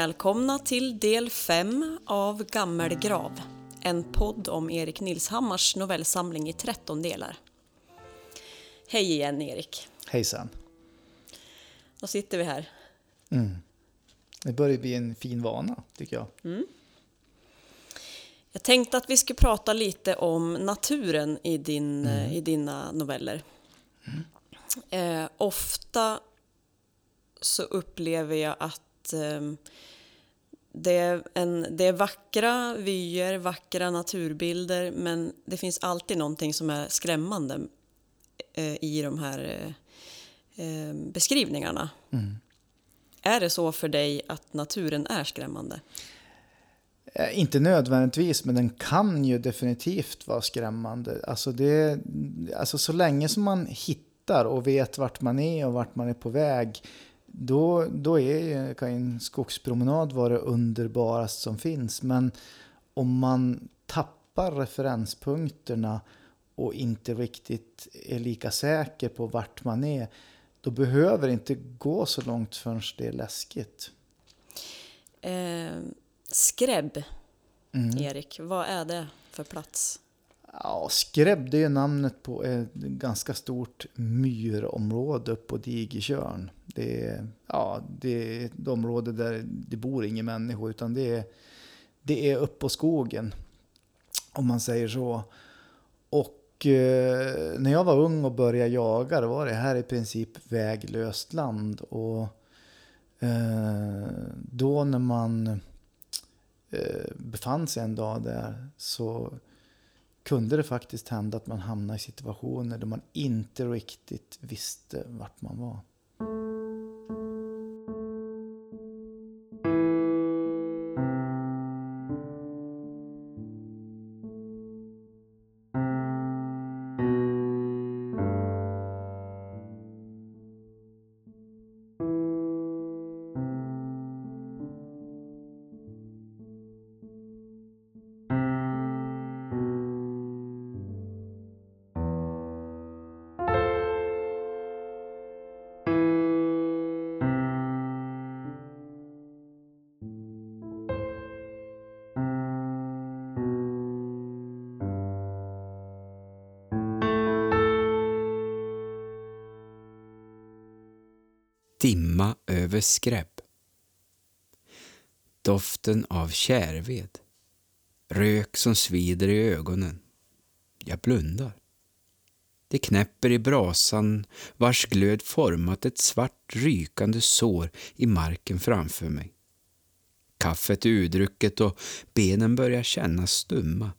Välkomna till del 5 av Gammelgrav. En podd om Erik Nilshammars novellsamling i 13 delar. Hej igen Erik. Hejsan. Då sitter vi här. Mm. Det börjar bli en fin vana, tycker jag. Mm. Jag tänkte att vi skulle prata lite om naturen i, din, mm. i dina noveller. Mm. Eh, ofta så upplever jag att eh, det, är en, det är vackra vyer, vackra naturbilder men det finns alltid någonting som är skrämmande eh, i de här eh, eh, beskrivningarna. Mm. Är det så för dig att naturen är skrämmande? Eh, inte nödvändigtvis, men den kan ju definitivt vara skrämmande. Alltså, det, alltså så länge som man hittar och vet vart man är och vart man är på väg, då, då är, kan en skogspromenad vara det underbaraste som finns. Men om man tappar referenspunkterna och inte riktigt är lika säker på vart man är, då behöver det inte gå så långt förrän det är läskigt. Eh, skräbb, mm. Erik, vad är det för plats? Ja, Skräbb det är namnet på ett ganska stort myrområde uppe på Digertjörn. Det är, ja, det är ett område där det bor inga människor utan det är, det är upp på skogen. Om man säger så. Och eh, när jag var ung och började jaga då var det här i princip väglöst land. Och eh, då när man eh, befann sig en dag där så kunde det faktiskt hända att man hamnade i situationer där man inte riktigt visste vart man var. Skräp. Doften av kärved. Rök som svider i ögonen. Jag blundar. Det knäpper i brasan vars glöd format ett svart rykande sår i marken framför mig. Kaffet är udrucket och benen börjar kännas stumma.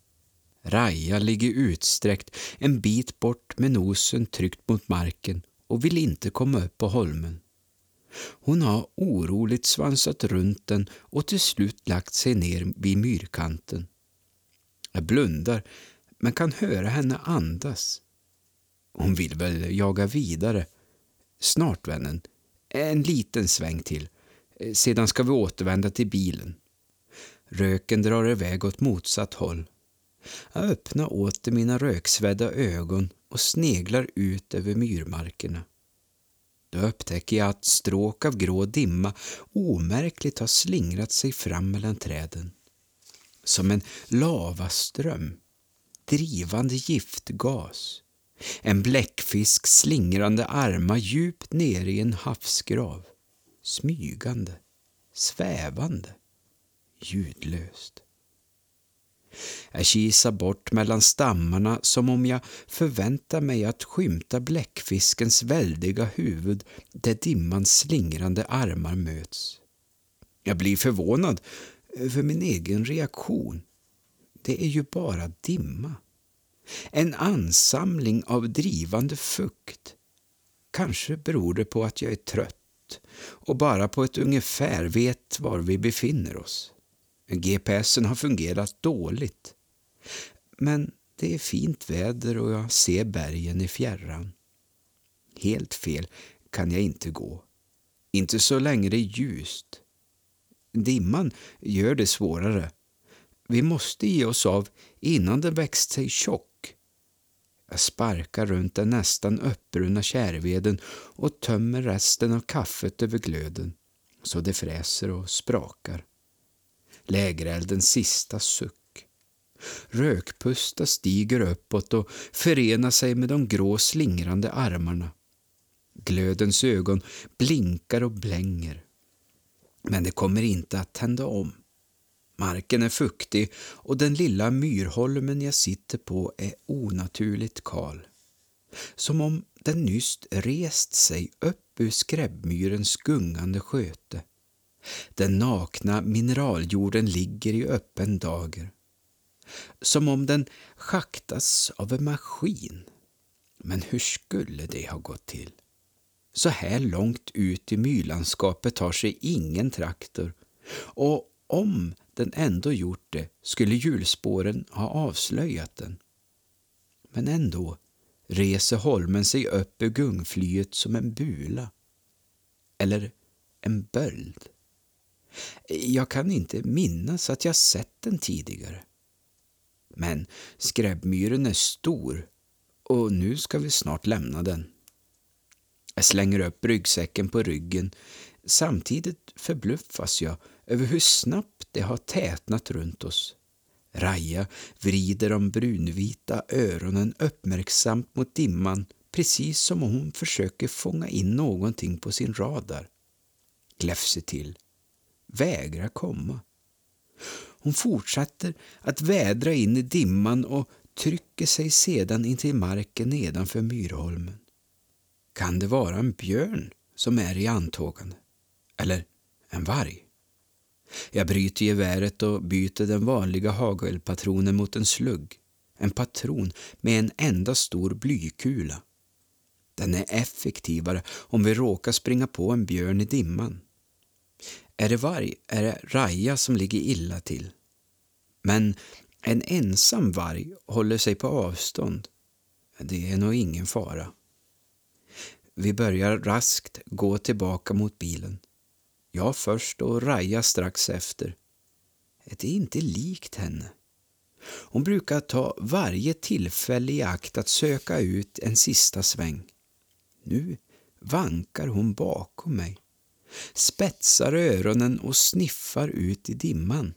Raja ligger utsträckt en bit bort med nosen tryckt mot marken och vill inte komma upp på holmen. Hon har oroligt svansat runt den och till slut lagt sig ner vid myrkanten. Jag blundar, men kan höra henne andas. Hon vill väl jaga vidare. Snart, vännen. En liten sväng till. Sedan ska vi återvända till bilen. Röken drar iväg åt motsatt håll. Jag öppnar åter mina röksvedda ögon och sneglar ut över myrmarkerna. Då upptäcker jag att stråk av grå dimma omärkligt har slingrat sig fram mellan träden. Som en lavaström, drivande giftgas. En bläckfisk slingrande armar djupt nere i en havsgrav. Smygande, svävande, ljudlöst. Jag kisar bort mellan stammarna som om jag förväntar mig att skymta bläckfiskens väldiga huvud där dimmans slingrande armar möts. Jag blir förvånad över min egen reaktion. Det är ju bara dimma. En ansamling av drivande fukt. Kanske beror det på att jag är trött och bara på ett ungefär vet var vi befinner oss. GPSen har fungerat dåligt. Men det är fint väder och jag ser bergen i fjärran. Helt fel kan jag inte gå. Inte så länge det är ljust. Dimman gör det svårare. Vi måste ge oss av innan den växt sig tjock. Jag sparkar runt den nästan uppbrunna kärveden och tömmer resten av kaffet över glöden. så det fräser och sprakar. Lägereldens sista suck. Rökpusta stiger uppåt och förenar sig med de grå slingrande armarna. Glödens ögon blinkar och blänger. Men det kommer inte att tända om. Marken är fuktig och den lilla myrholmen jag sitter på är onaturligt kal. Som om den nyss rest sig upp ur skräbbmyrens gungande sköte. Den nakna mineraljorden ligger i öppen dager. Som om den schaktas av en maskin. Men hur skulle det ha gått till? Så här långt ut i myrlandskapet tar sig ingen traktor och om den ändå gjort det skulle hjulspåren ha avslöjat den. Men ändå reser holmen sig upp ur gungflyet som en bula. Eller en böld. Jag kan inte minnas att jag sett den tidigare. Men skräbbmyren är stor och nu ska vi snart lämna den. Jag slänger upp ryggsäcken på ryggen. Samtidigt förbluffas jag över hur snabbt det har tätnat runt oss. Raja vrider de brunvita öronen uppmärksamt mot dimman precis som om hon försöker fånga in någonting på sin radar. Gläfser till. Vägrar komma. Hon fortsätter att vädra in i dimman och trycker sig sedan in till marken nedanför Myrholmen. Kan det vara en björn som är i antågande? Eller en varg? Jag bryter geväret och byter den vanliga hagelpatronen mot en slugg. En patron med en enda stor blykula. Den är effektivare om vi råkar springa på en björn i dimman. Är det varg är det Raja som ligger illa till. Men en ensam varg håller sig på avstånd. Det är nog ingen fara. Vi börjar raskt gå tillbaka mot bilen. Jag först och Raja strax efter. Det är inte likt henne. Hon brukar ta varje tillfälle i akt att söka ut en sista sväng. Nu vankar hon bakom mig, spetsar öronen och sniffar ut i dimman.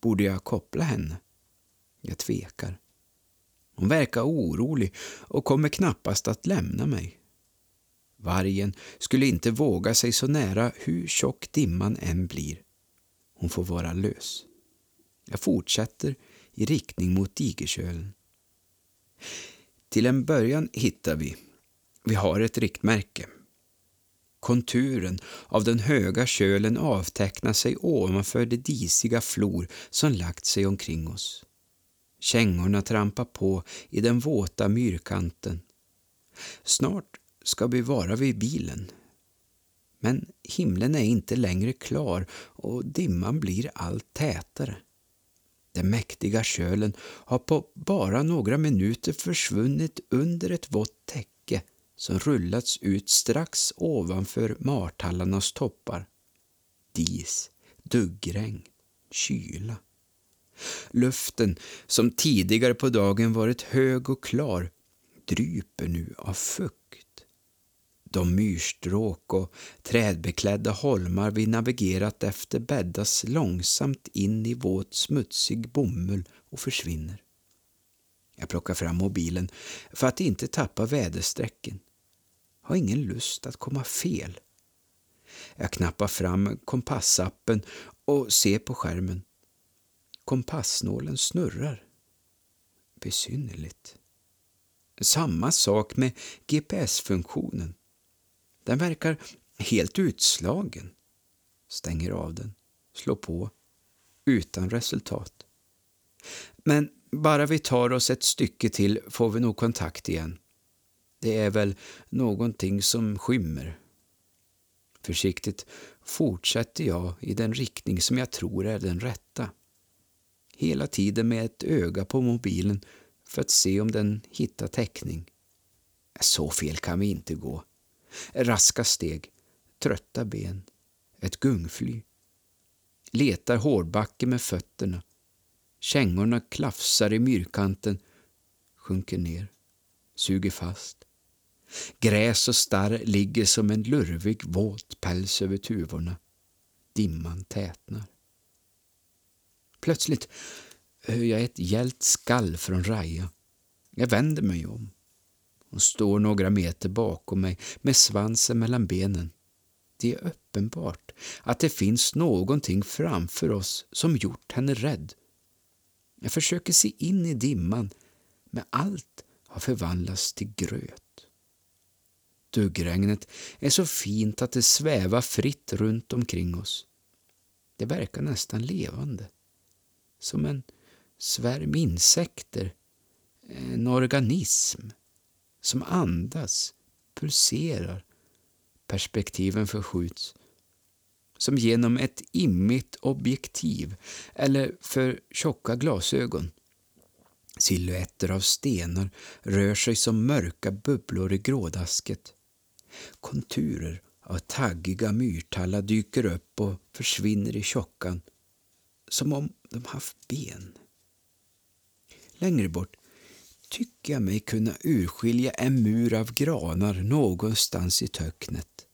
Borde jag koppla henne? Jag tvekar. Hon verkar orolig och kommer knappast att lämna mig. Vargen skulle inte våga sig så nära hur tjock dimman än blir. Hon får vara lös. Jag fortsätter i riktning mot digerkölen. Till en början hittar vi, vi har ett riktmärke. Konturen av den höga kölen avtecknar sig ovanför det disiga flor som lagt sig omkring oss. Kängorna trampar på i den våta myrkanten. Snart ska vi vara vid bilen. Men himlen är inte längre klar och dimman blir allt tätare. Den mäktiga kölen har på bara några minuter försvunnit under ett vått täcke som rullats ut strax ovanför martallarnas toppar. Dis, duggregn, kyla. Luften, som tidigare på dagen varit hög och klar, dryper nu av fukt. De myrstråk och trädbeklädda holmar vi navigerat efter bäddas långsamt in i våt smutsig bomull och försvinner. Jag plockar fram mobilen för att inte tappa väderstrecken. Har ingen lust att komma fel. Jag knappar fram kompassappen och ser på skärmen. Kompassnålen snurrar. Besynnerligt. Samma sak med GPS-funktionen. Den verkar helt utslagen. Stänger av den, slår på, utan resultat. Men bara vi tar oss ett stycke till får vi nog kontakt igen. Det är väl någonting som skymmer. Försiktigt fortsätter jag i den riktning som jag tror är den rätta. Hela tiden med ett öga på mobilen för att se om den hittar täckning. Så fel kan vi inte gå. Raska steg, trötta ben, ett gungfly. Letar hårdbacke med fötterna. Kängorna klafsar i myrkanten, sjunker ner, suger fast. Gräs och starr ligger som en lurvig våt päls över tuvorna. Dimman tätnar. Plötsligt hör jag ett gällt skall från Raja. Jag vänder mig om. Hon står några meter bakom mig med svansen mellan benen. Det är uppenbart att det finns någonting framför oss som gjort henne rädd. Jag försöker se in i dimman, men allt har förvandlats till gröt. Duggregnet är så fint att det svävar fritt runt omkring oss. Det verkar nästan levande. Som en svärm insekter, en organism som andas, pulserar. Perspektiven förskjuts. Som genom ett immigt objektiv eller för tjocka glasögon. Silhuetter av stenar rör sig som mörka bubblor i grådasket. Konturer av taggiga myrtallar dyker upp och försvinner i tjockan, som om de haft ben. Längre bort tycker jag mig kunna urskilja en mur av granar någonstans i töcknet.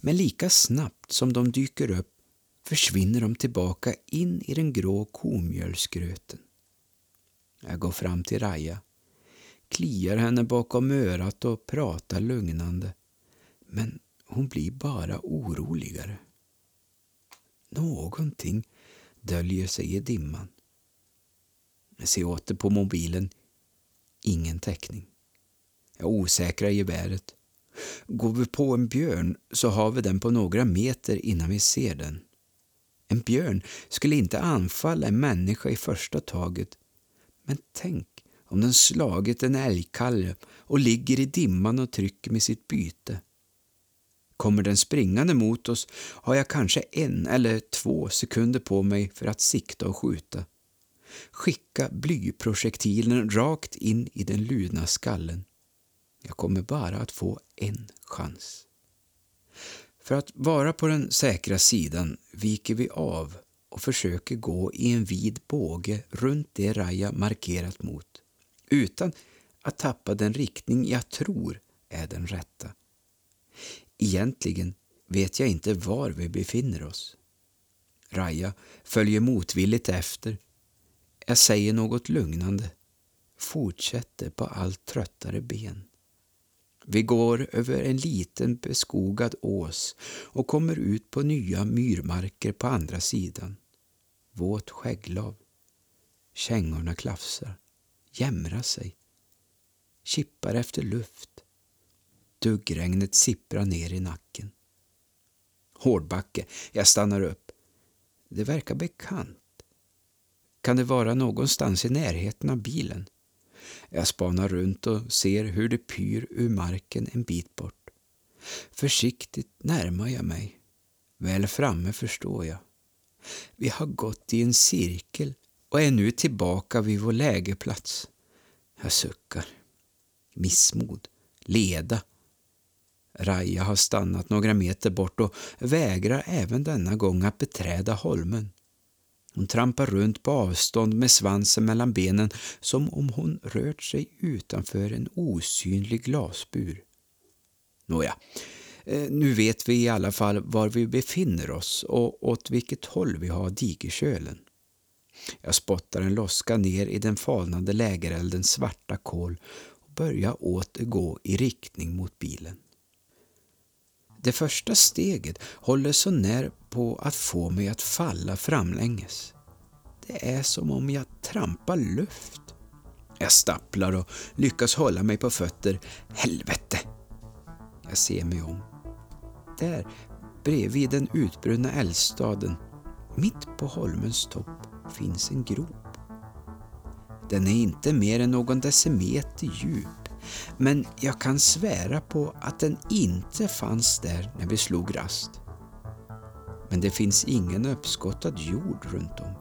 Men lika snabbt som de dyker upp försvinner de tillbaka in i den grå komjölsgröten. Jag går fram till Raja, kliar henne bakom örat och pratar lugnande. Men hon blir bara oroligare. Någonting döljer sig i dimman. Jag ser åter på mobilen. Ingen täckning. Jag osäkrar geväret. Går vi på en björn så har vi den på några meter innan vi ser den. En björn skulle inte anfalla en människa i första taget. Men tänk om den slagit en älgkalv och ligger i dimman och trycker med sitt byte. Kommer den springande mot oss har jag kanske en eller två sekunder på mig för att sikta och skjuta. Skicka blyprojektilen rakt in i den ludna skallen. Jag kommer bara att få en chans. För att vara på den säkra sidan viker vi av och försöker gå i en vid båge runt det Raja markerat mot, utan att tappa den riktning jag tror är den rätta. Egentligen vet jag inte var vi befinner oss. Raja följer motvilligt efter. Jag säger något lugnande, fortsätter på allt tröttare ben. Vi går över en liten beskogad ås och kommer ut på nya myrmarker på andra sidan. Våt skägglav. Kängorna klafsar, jämrar sig, kippar efter luft. Duggregnet sipprar ner i nacken. Hårdbacke. Jag stannar upp. Det verkar bekant. Kan det vara någonstans i närheten av bilen? Jag spanar runt och ser hur det pyr ur marken en bit bort. Försiktigt närmar jag mig. Väl framme förstår jag. Vi har gått i en cirkel och är nu tillbaka vid vår lägerplats. Jag suckar. Missmod, leda Raja har stannat några meter bort och vägrar även denna gång att beträda holmen. Hon trampar runt på avstånd med svansen mellan benen som om hon rört sig utanför en osynlig glasbur. Nåja, eh, nu vet vi i alla fall var vi befinner oss och åt vilket håll vi har digerkölen. Jag spottar en loska ner i den falnande lägereldens svarta kol och börjar åter gå i riktning mot bilen. Det första steget håller så när på att få mig att falla framlänges. Det är som om jag trampar luft. Jag stapplar och lyckas hålla mig på fötter. Helvete! Jag ser mig om. Där, bredvid den utbrunna eldstaden, mitt på holmens topp, finns en grop. Den är inte mer än någon decimeter djup men jag kan svära på att den inte fanns där när vi slog rast. Men det finns ingen uppskottad jord runt om.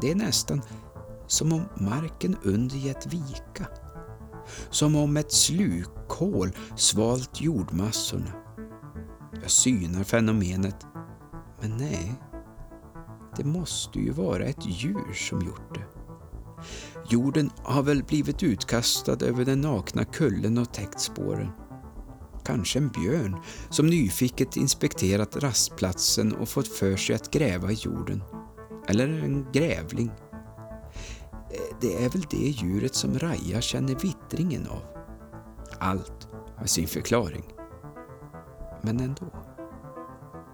Det är nästan som om marken under gett vika. Som om ett slukhål svalt jordmassorna. Jag synar fenomenet, men nej. Det måste ju vara ett djur som gjort det. Jorden har väl blivit utkastad över den nakna kullen och täckt spåren. Kanske en björn som nyfiket inspekterat rastplatsen och fått för sig att gräva i jorden. Eller en grävling. Eh, det är väl det djuret som Raja känner vittringen av. Allt har sin förklaring. Men ändå.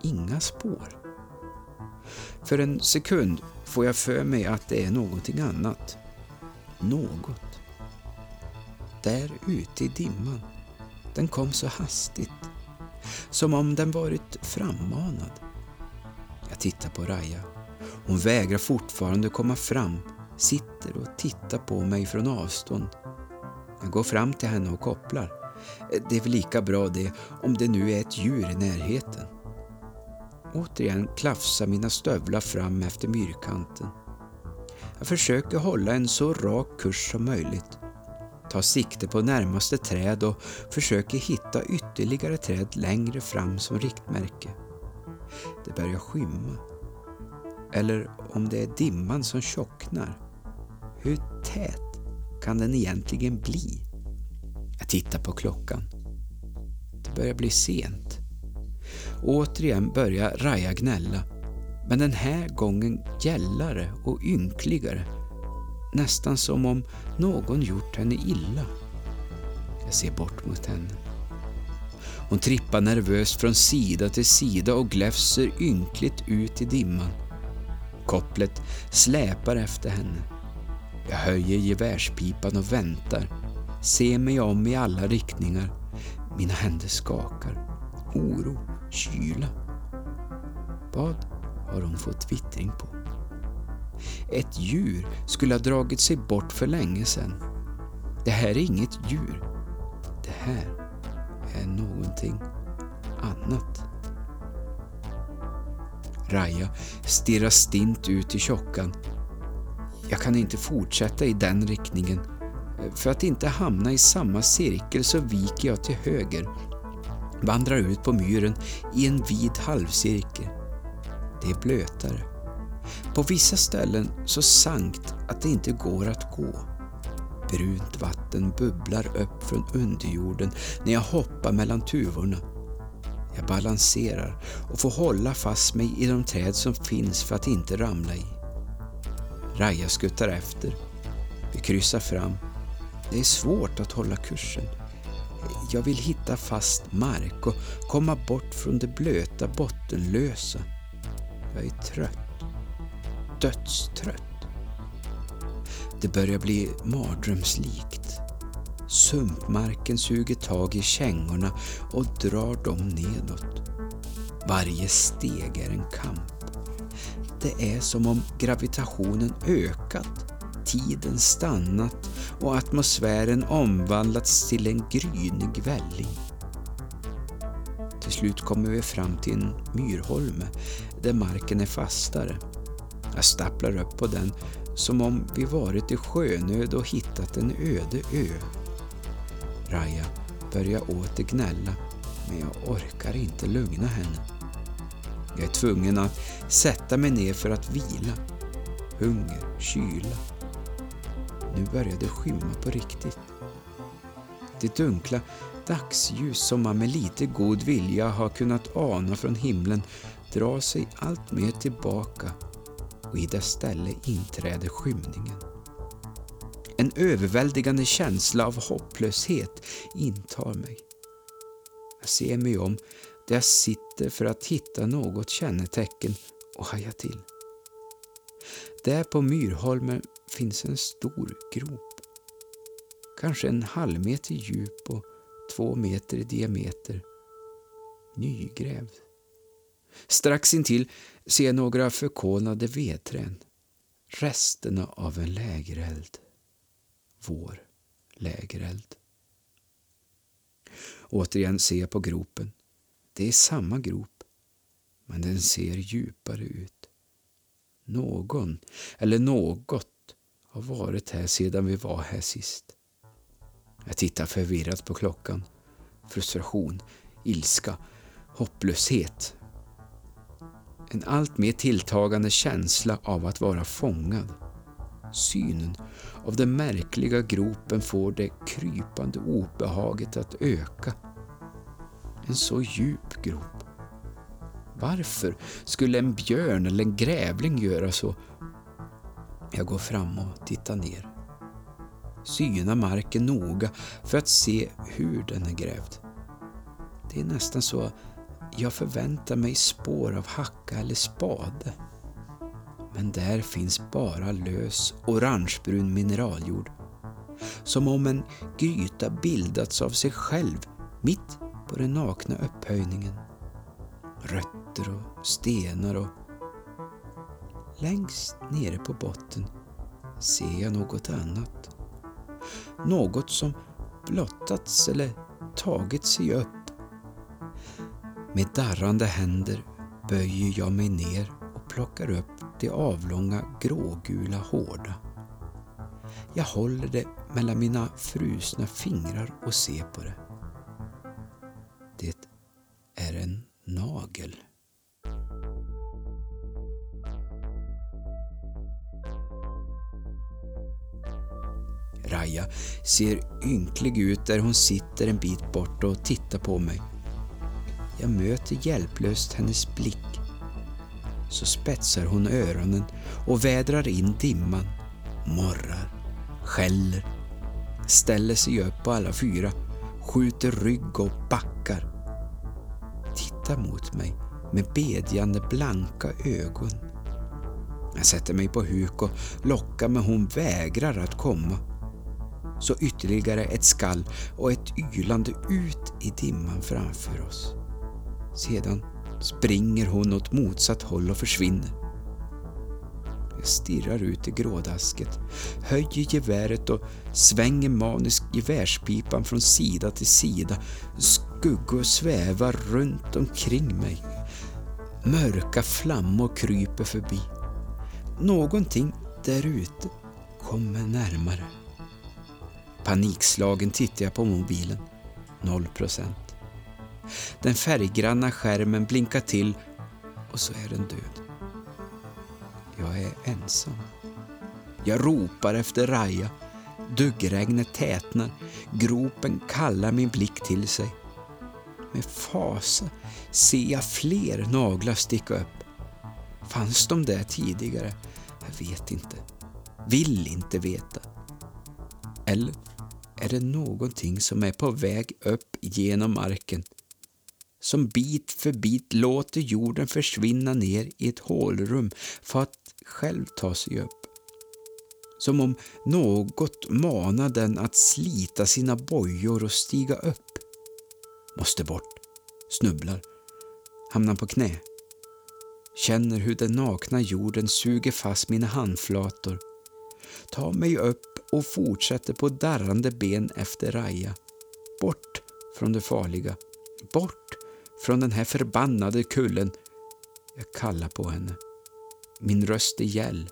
Inga spår. För en sekund får jag för mig att det är någonting annat. Något. Där ute i dimman. Den kom så hastigt. Som om den varit frammanad. Jag tittar på Raja. Hon vägrar fortfarande komma fram. Sitter och tittar på mig från avstånd. Jag går fram till henne och kopplar. Det är väl lika bra det, om det nu är ett djur i närheten. Återigen klafsar mina stövlar fram efter myrkanten. Jag försöker hålla en så rak kurs som möjligt. Tar sikte på närmaste träd och försöker hitta ytterligare träd längre fram som riktmärke. Det börjar skymma. Eller om det är dimman som tjocknar. Hur tät kan den egentligen bli? Jag tittar på klockan. Det börjar bli sent. Återigen börjar Raja gnälla. Men den här gången gällare och ynkligare. Nästan som om någon gjort henne illa. Jag ser bort mot henne. Hon trippar nervöst från sida till sida och gläfser ynkligt ut i dimman. Kopplet släpar efter henne. Jag höjer gevärspipan och väntar. Ser mig om i alla riktningar. Mina händer skakar. Oro, kyla. Vad har hon fått vittring på? Ett djur skulle ha dragit sig bort för länge sedan. Det här är inget djur. Det här är någonting annat. Raja stirrar stint ut i tjockan. Jag kan inte fortsätta i den riktningen. För att inte hamna i samma cirkel så viker jag till höger, vandrar ut på myren i en vid halvcirkel. Det är blötare. På vissa ställen så sankt att det inte går att gå. Brunt vatten bubblar upp från underjorden när jag hoppar mellan tuvorna. Jag balanserar och får hålla fast mig i de träd som finns för att inte ramla i. Raja skuttar efter. Vi kryssar fram. Det är svårt att hålla kursen. Jag vill hitta fast mark och komma bort från det blöta bottenlösa. Jag är trött. Dödstrött. Det börjar bli mardrömslikt. Sumpmarken suger tag i kängorna och drar dem nedåt. Varje steg är en kamp. Det är som om gravitationen ökat, tiden stannat och atmosfären omvandlats till en grynig välling. Till slut kommer vi fram till en myrholme där marken är fastare. Jag stapplar upp på den som om vi varit i sjönöd och hittat en öde ö. Raja börjar åter gnälla, men jag orkar inte lugna henne. Jag är tvungen att sätta mig ner för att vila. Hunger, kyla. Nu börjar det skymma på riktigt. Det dunkla dagsljus som man med lite god vilja har kunnat ana från himlen drar sig allt mer tillbaka och i dess ställe inträder skymningen. En överväldigande känsla av hopplöshet intar mig. Jag ser mig om där jag sitter för att hitta något kännetecken och haja till. Där på Myrholmen finns en stor grop. Kanske en halv meter djup och två meter i diameter. Nygrävd. Strax intill ser jag några förkolnade vedträn. Resterna av en lägereld. Vår lägereld. Återigen ser jag på gropen. Det är samma grop, men den ser djupare ut. Någon, eller något, har varit här sedan vi var här sist. Jag tittar förvirrat på klockan. Frustration, ilska, hopplöshet. En allt mer tilltagande känsla av att vara fångad. Synen av den märkliga gropen får det krypande obehaget att öka. En så djup grop. Varför skulle en björn eller en grävling göra så? Jag går fram och tittar ner syna marken noga för att se hur den är grävd. Det är nästan så jag förväntar mig spår av hacka eller spade. Men där finns bara lös orangebrun mineraljord. Som om en gryta bildats av sig själv mitt på den nakna upphöjningen. Rötter och stenar och... Längst nere på botten ser jag något annat. Något som blottats eller tagit sig upp. Med darrande händer böjer jag mig ner och plockar upp det avlånga grågula hårda. Jag håller det mellan mina frusna fingrar och ser på det. Det är en nagel. Raja ser ynklig ut där hon sitter en bit bort och tittar på mig. Jag möter hjälplöst hennes blick. Så spetsar hon öronen och vädrar in dimman, morrar, skäller, ställer sig upp på alla fyra, skjuter rygg och backar. Tittar mot mig med bedjande blanka ögon. Jag sätter mig på huk och lockar men hon vägrar att komma. Så ytterligare ett skall och ett ylande ut i dimman framför oss. Sedan springer hon åt motsatt håll och försvinner. Jag stirrar ut i grådasket, höjer geväret och svänger maniskt gevärspipan från sida till sida. Skuggor svävar runt omkring mig. Mörka flammor kryper förbi. Någonting där ute kommer närmare. Panikslagen tittar jag på mobilen. Noll procent. Den färggranna skärmen blinkar till och så är den död. Jag är ensam. Jag ropar efter Raja. Duggregnet tätnar. Gropen kallar min blick till sig. Med fasa ser jag fler naglar sticka upp. Fanns de där tidigare? Jag vet inte. Vill inte veta. Eller är det någonting som är på väg upp genom marken som bit för bit låter jorden försvinna ner i ett hålrum för att själv ta sig upp. Som om något manar den att slita sina bojor och stiga upp. Måste bort. Snubblar. Hamnar på knä. Känner hur den nakna jorden suger fast mina handflator. Tar mig upp och fortsätter på darrande ben efter Raja. Bort från det farliga. Bort från den här förbannade kullen. Jag kallar på henne. Min röst är gäll.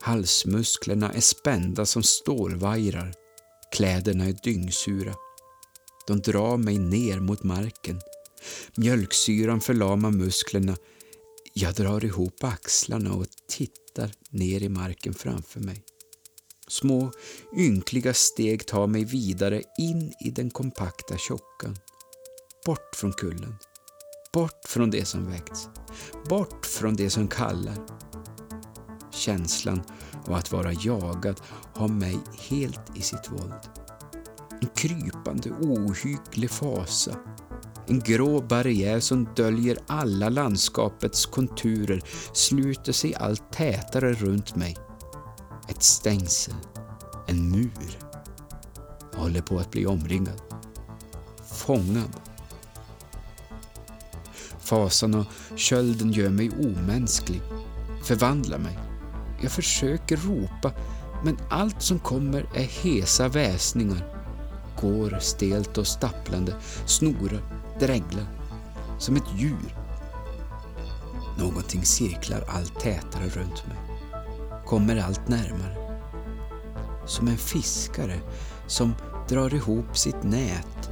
Halsmusklerna är spända som stålvajrar. Kläderna är dyngsura. De drar mig ner mot marken. Mjölksyran förlamar musklerna. Jag drar ihop axlarna och tittar ner i marken framför mig. Små ynkliga steg tar mig vidare in i den kompakta tjockan. Bort från kullen. Bort från det som väckts. Bort från det som kallar. Känslan av att vara jagad har mig helt i sitt våld. En krypande ohygglig fasa. En grå barriär som döljer alla landskapets konturer sluter sig allt tätare runt mig. Ett stängsel. En mur. Jag håller på att bli omringad. Fångad Fasan och kölden gör mig omänsklig, förvandlar mig. Jag försöker ropa, men allt som kommer är hesa väsningar. Går stelt och stapplande, snorar, dränglar. Som ett djur. Någonting cirklar allt tätare runt mig. Kommer allt närmare. Som en fiskare som drar ihop sitt nät.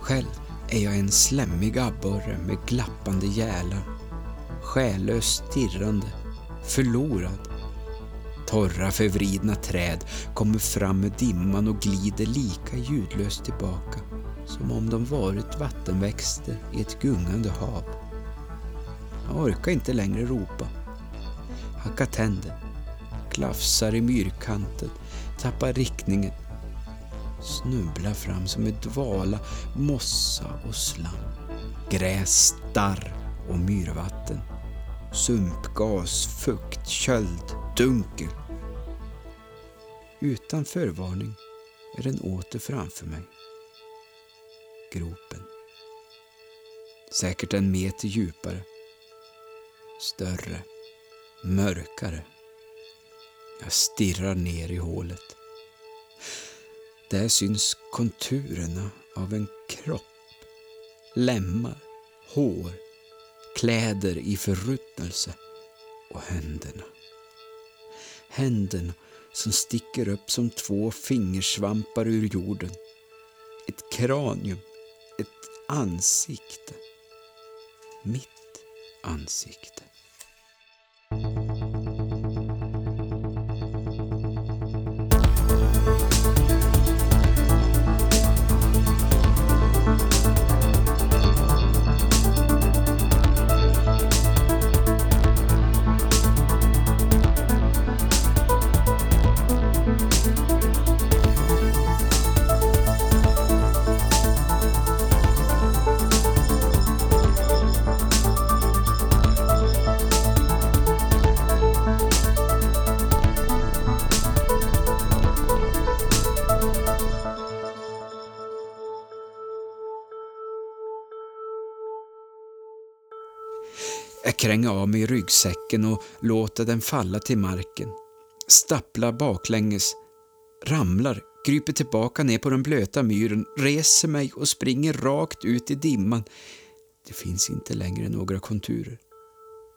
Själv är jag en slemmig abborre med glappande gälar, själlöst stirrande, förlorad, Torra förvridna träd kommer fram med dimman och glider lika ljudlöst tillbaka som om de varit vattenväxter i ett gungande hav. Jag orkar inte längre ropa. Hacka tänder, klafsar i myrkanten, tappar riktningen, snubblar fram som ett dvala, mossa och slam, gräs, starr och myrvatten, sumpgas, fukt, köld, dunkel. Utan förvarning är den åter framför mig. Gropen. Säkert en meter djupare. Större. Mörkare. Jag stirrar ner i hålet. Där syns konturerna av en kropp. Lemmar, hår, kläder i förruttnelse och händerna. Händerna som sticker upp som två fingersvampar ur jorden. Ett kranium, ett ansikte. Mitt ansikte. Tränga av mig ryggsäcken och låta den falla till marken. Stapplar baklänges, ramlar, kryper tillbaka ner på den blöta myren, reser mig och springer rakt ut i dimman. Det finns inte längre några konturer.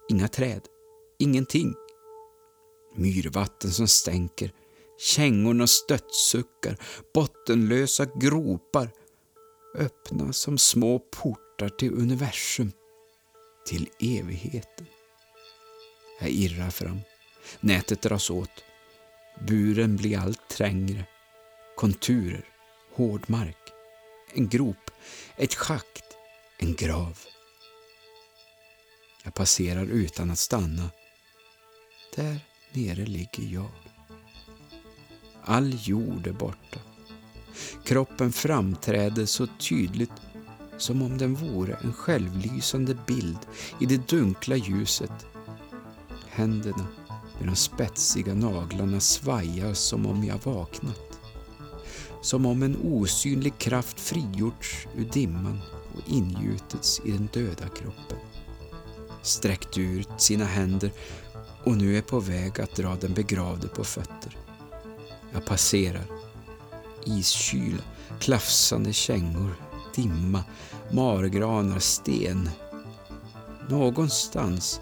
Inga träd. Ingenting. Myrvatten som stänker. Kängorna stöttsuckar. Bottenlösa gropar. Öppna som små portar till universum till evigheten. Jag irrar fram. Nätet dras åt. Buren blir allt trängre. Konturer, hård mark, en grop, ett schakt, en grav. Jag passerar utan att stanna. Där nere ligger jag. All jord är borta. Kroppen framträder så tydligt som om den vore en självlysande bild i det dunkla ljuset. Händerna med de spetsiga naglarna svajar som om jag vaknat. Som om en osynlig kraft frigjorts ur dimman och ingjutits i den döda kroppen. Sträckt ut sina händer och nu är på väg att dra den begravde på fötter. Jag passerar. Iskyla, klafsande kängor, dimma, margranar, sten. Någonstans,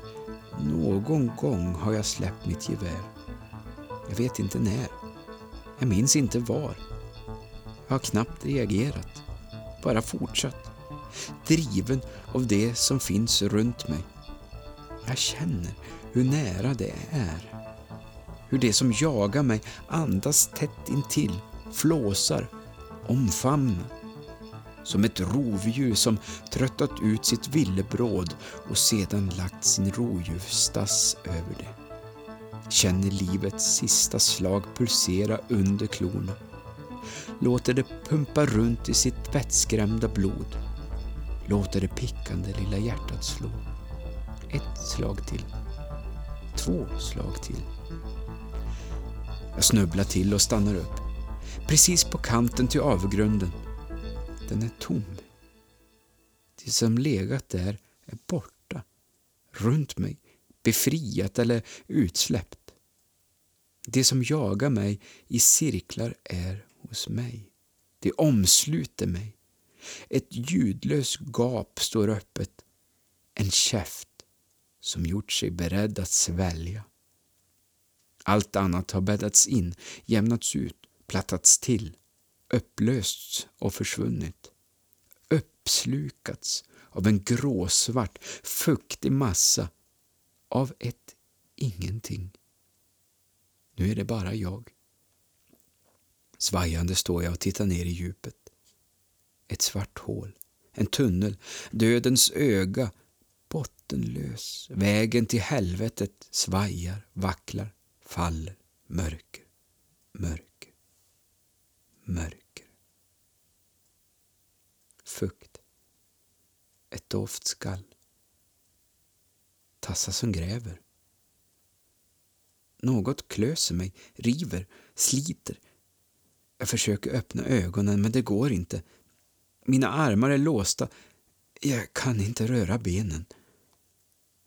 någon gång har jag släppt mitt gevär. Jag vet inte när. Jag minns inte var. Jag har knappt reagerat. Bara fortsatt. Driven av det som finns runt mig. Jag känner hur nära det är. Hur det som jagar mig andas tätt intill, flåsar, omfamnar som ett rovdjur som tröttat ut sitt villebråd och sedan lagt sin rovdjursstass över det. Känner livets sista slag pulsera under klorna. Låter det pumpa runt i sitt vettskrämda blod. Låter det pickande lilla hjärtat slå. Ett slag till. Två slag till. Jag snubblar till och stannar upp. Precis på kanten till avgrunden den är tom. Det som legat där är borta, runt mig, befriat eller utsläppt. Det som jagar mig i cirklar är hos mig. Det omsluter mig. Ett ljudlöst gap står öppet. En käft som gjort sig beredd att svälja. Allt annat har bäddats in, jämnats ut, plattats till upplösts och försvunnit. Uppslukats av en gråsvart, fuktig massa av ett ingenting. Nu är det bara jag. Svajande står jag och tittar ner i djupet. Ett svart hål, en tunnel, dödens öga, bottenlös. Vägen till helvetet svajar, vacklar, faller, mörker, mörker. Fukt. Ett dovt skall. Tassa som gräver. Något klöser mig, river, sliter. Jag försöker öppna ögonen, men det går inte. Mina armar är låsta. Jag kan inte röra benen.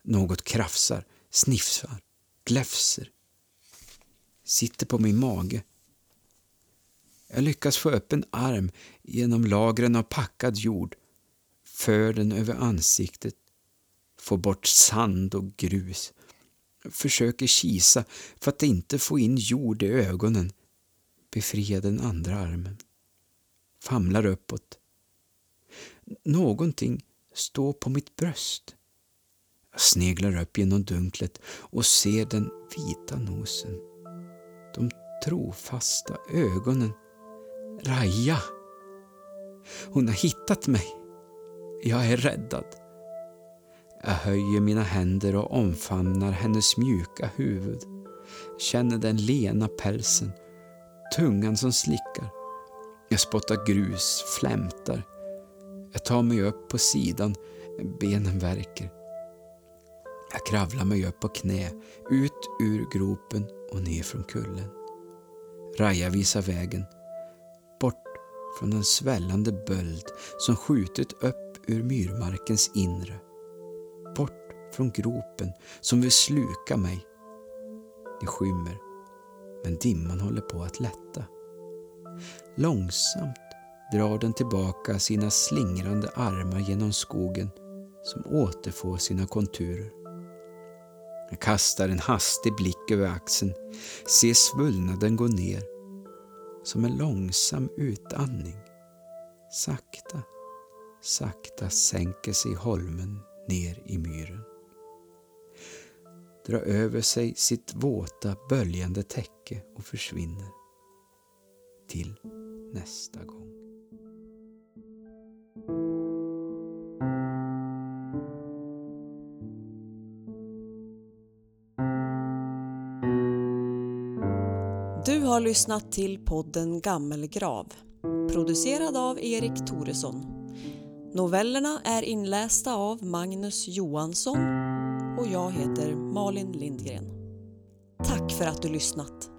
Något krafsar, snifsar, gläfser. Sitter på min mage. Jag lyckas få upp en arm genom lagren av packad jord. För den över ansiktet. får bort sand och grus. Försöker kisa för att inte få in jord i ögonen. Befria den andra armen. Famlar uppåt. Någonting står på mitt bröst. Jag sneglar upp genom dunklet och ser den vita nosen. De trofasta ögonen. Raja! Hon har hittat mig. Jag är räddad. Jag höjer mina händer och omfamnar hennes mjuka huvud. Känner den lena pälsen, tungan som slickar. Jag spottar grus, flämtar. Jag tar mig upp på sidan, benen värker. Jag kravlar mig upp på knä, ut ur gropen och ner från kullen. Raja visar vägen, bort från den svällande böld som skjutit upp ur myrmarkens inre. Bort från gropen som vill sluka mig. Det skymmer, men dimman håller på att lätta. Långsamt drar den tillbaka sina slingrande armar genom skogen som återfår sina konturer. Jag kastar en hastig blick över axeln, ser svullnaden gå ner. Som en långsam utandning. Sakta, sakta sänker sig holmen ner i myren. Drar över sig sitt våta, böljande täcke och försvinner. Till nästa gång. Du har lyssnat till podden Gammelgrav, producerad av Erik Toresson. Novellerna är inlästa av Magnus Johansson och jag heter Malin Lindgren. Tack för att du lyssnat!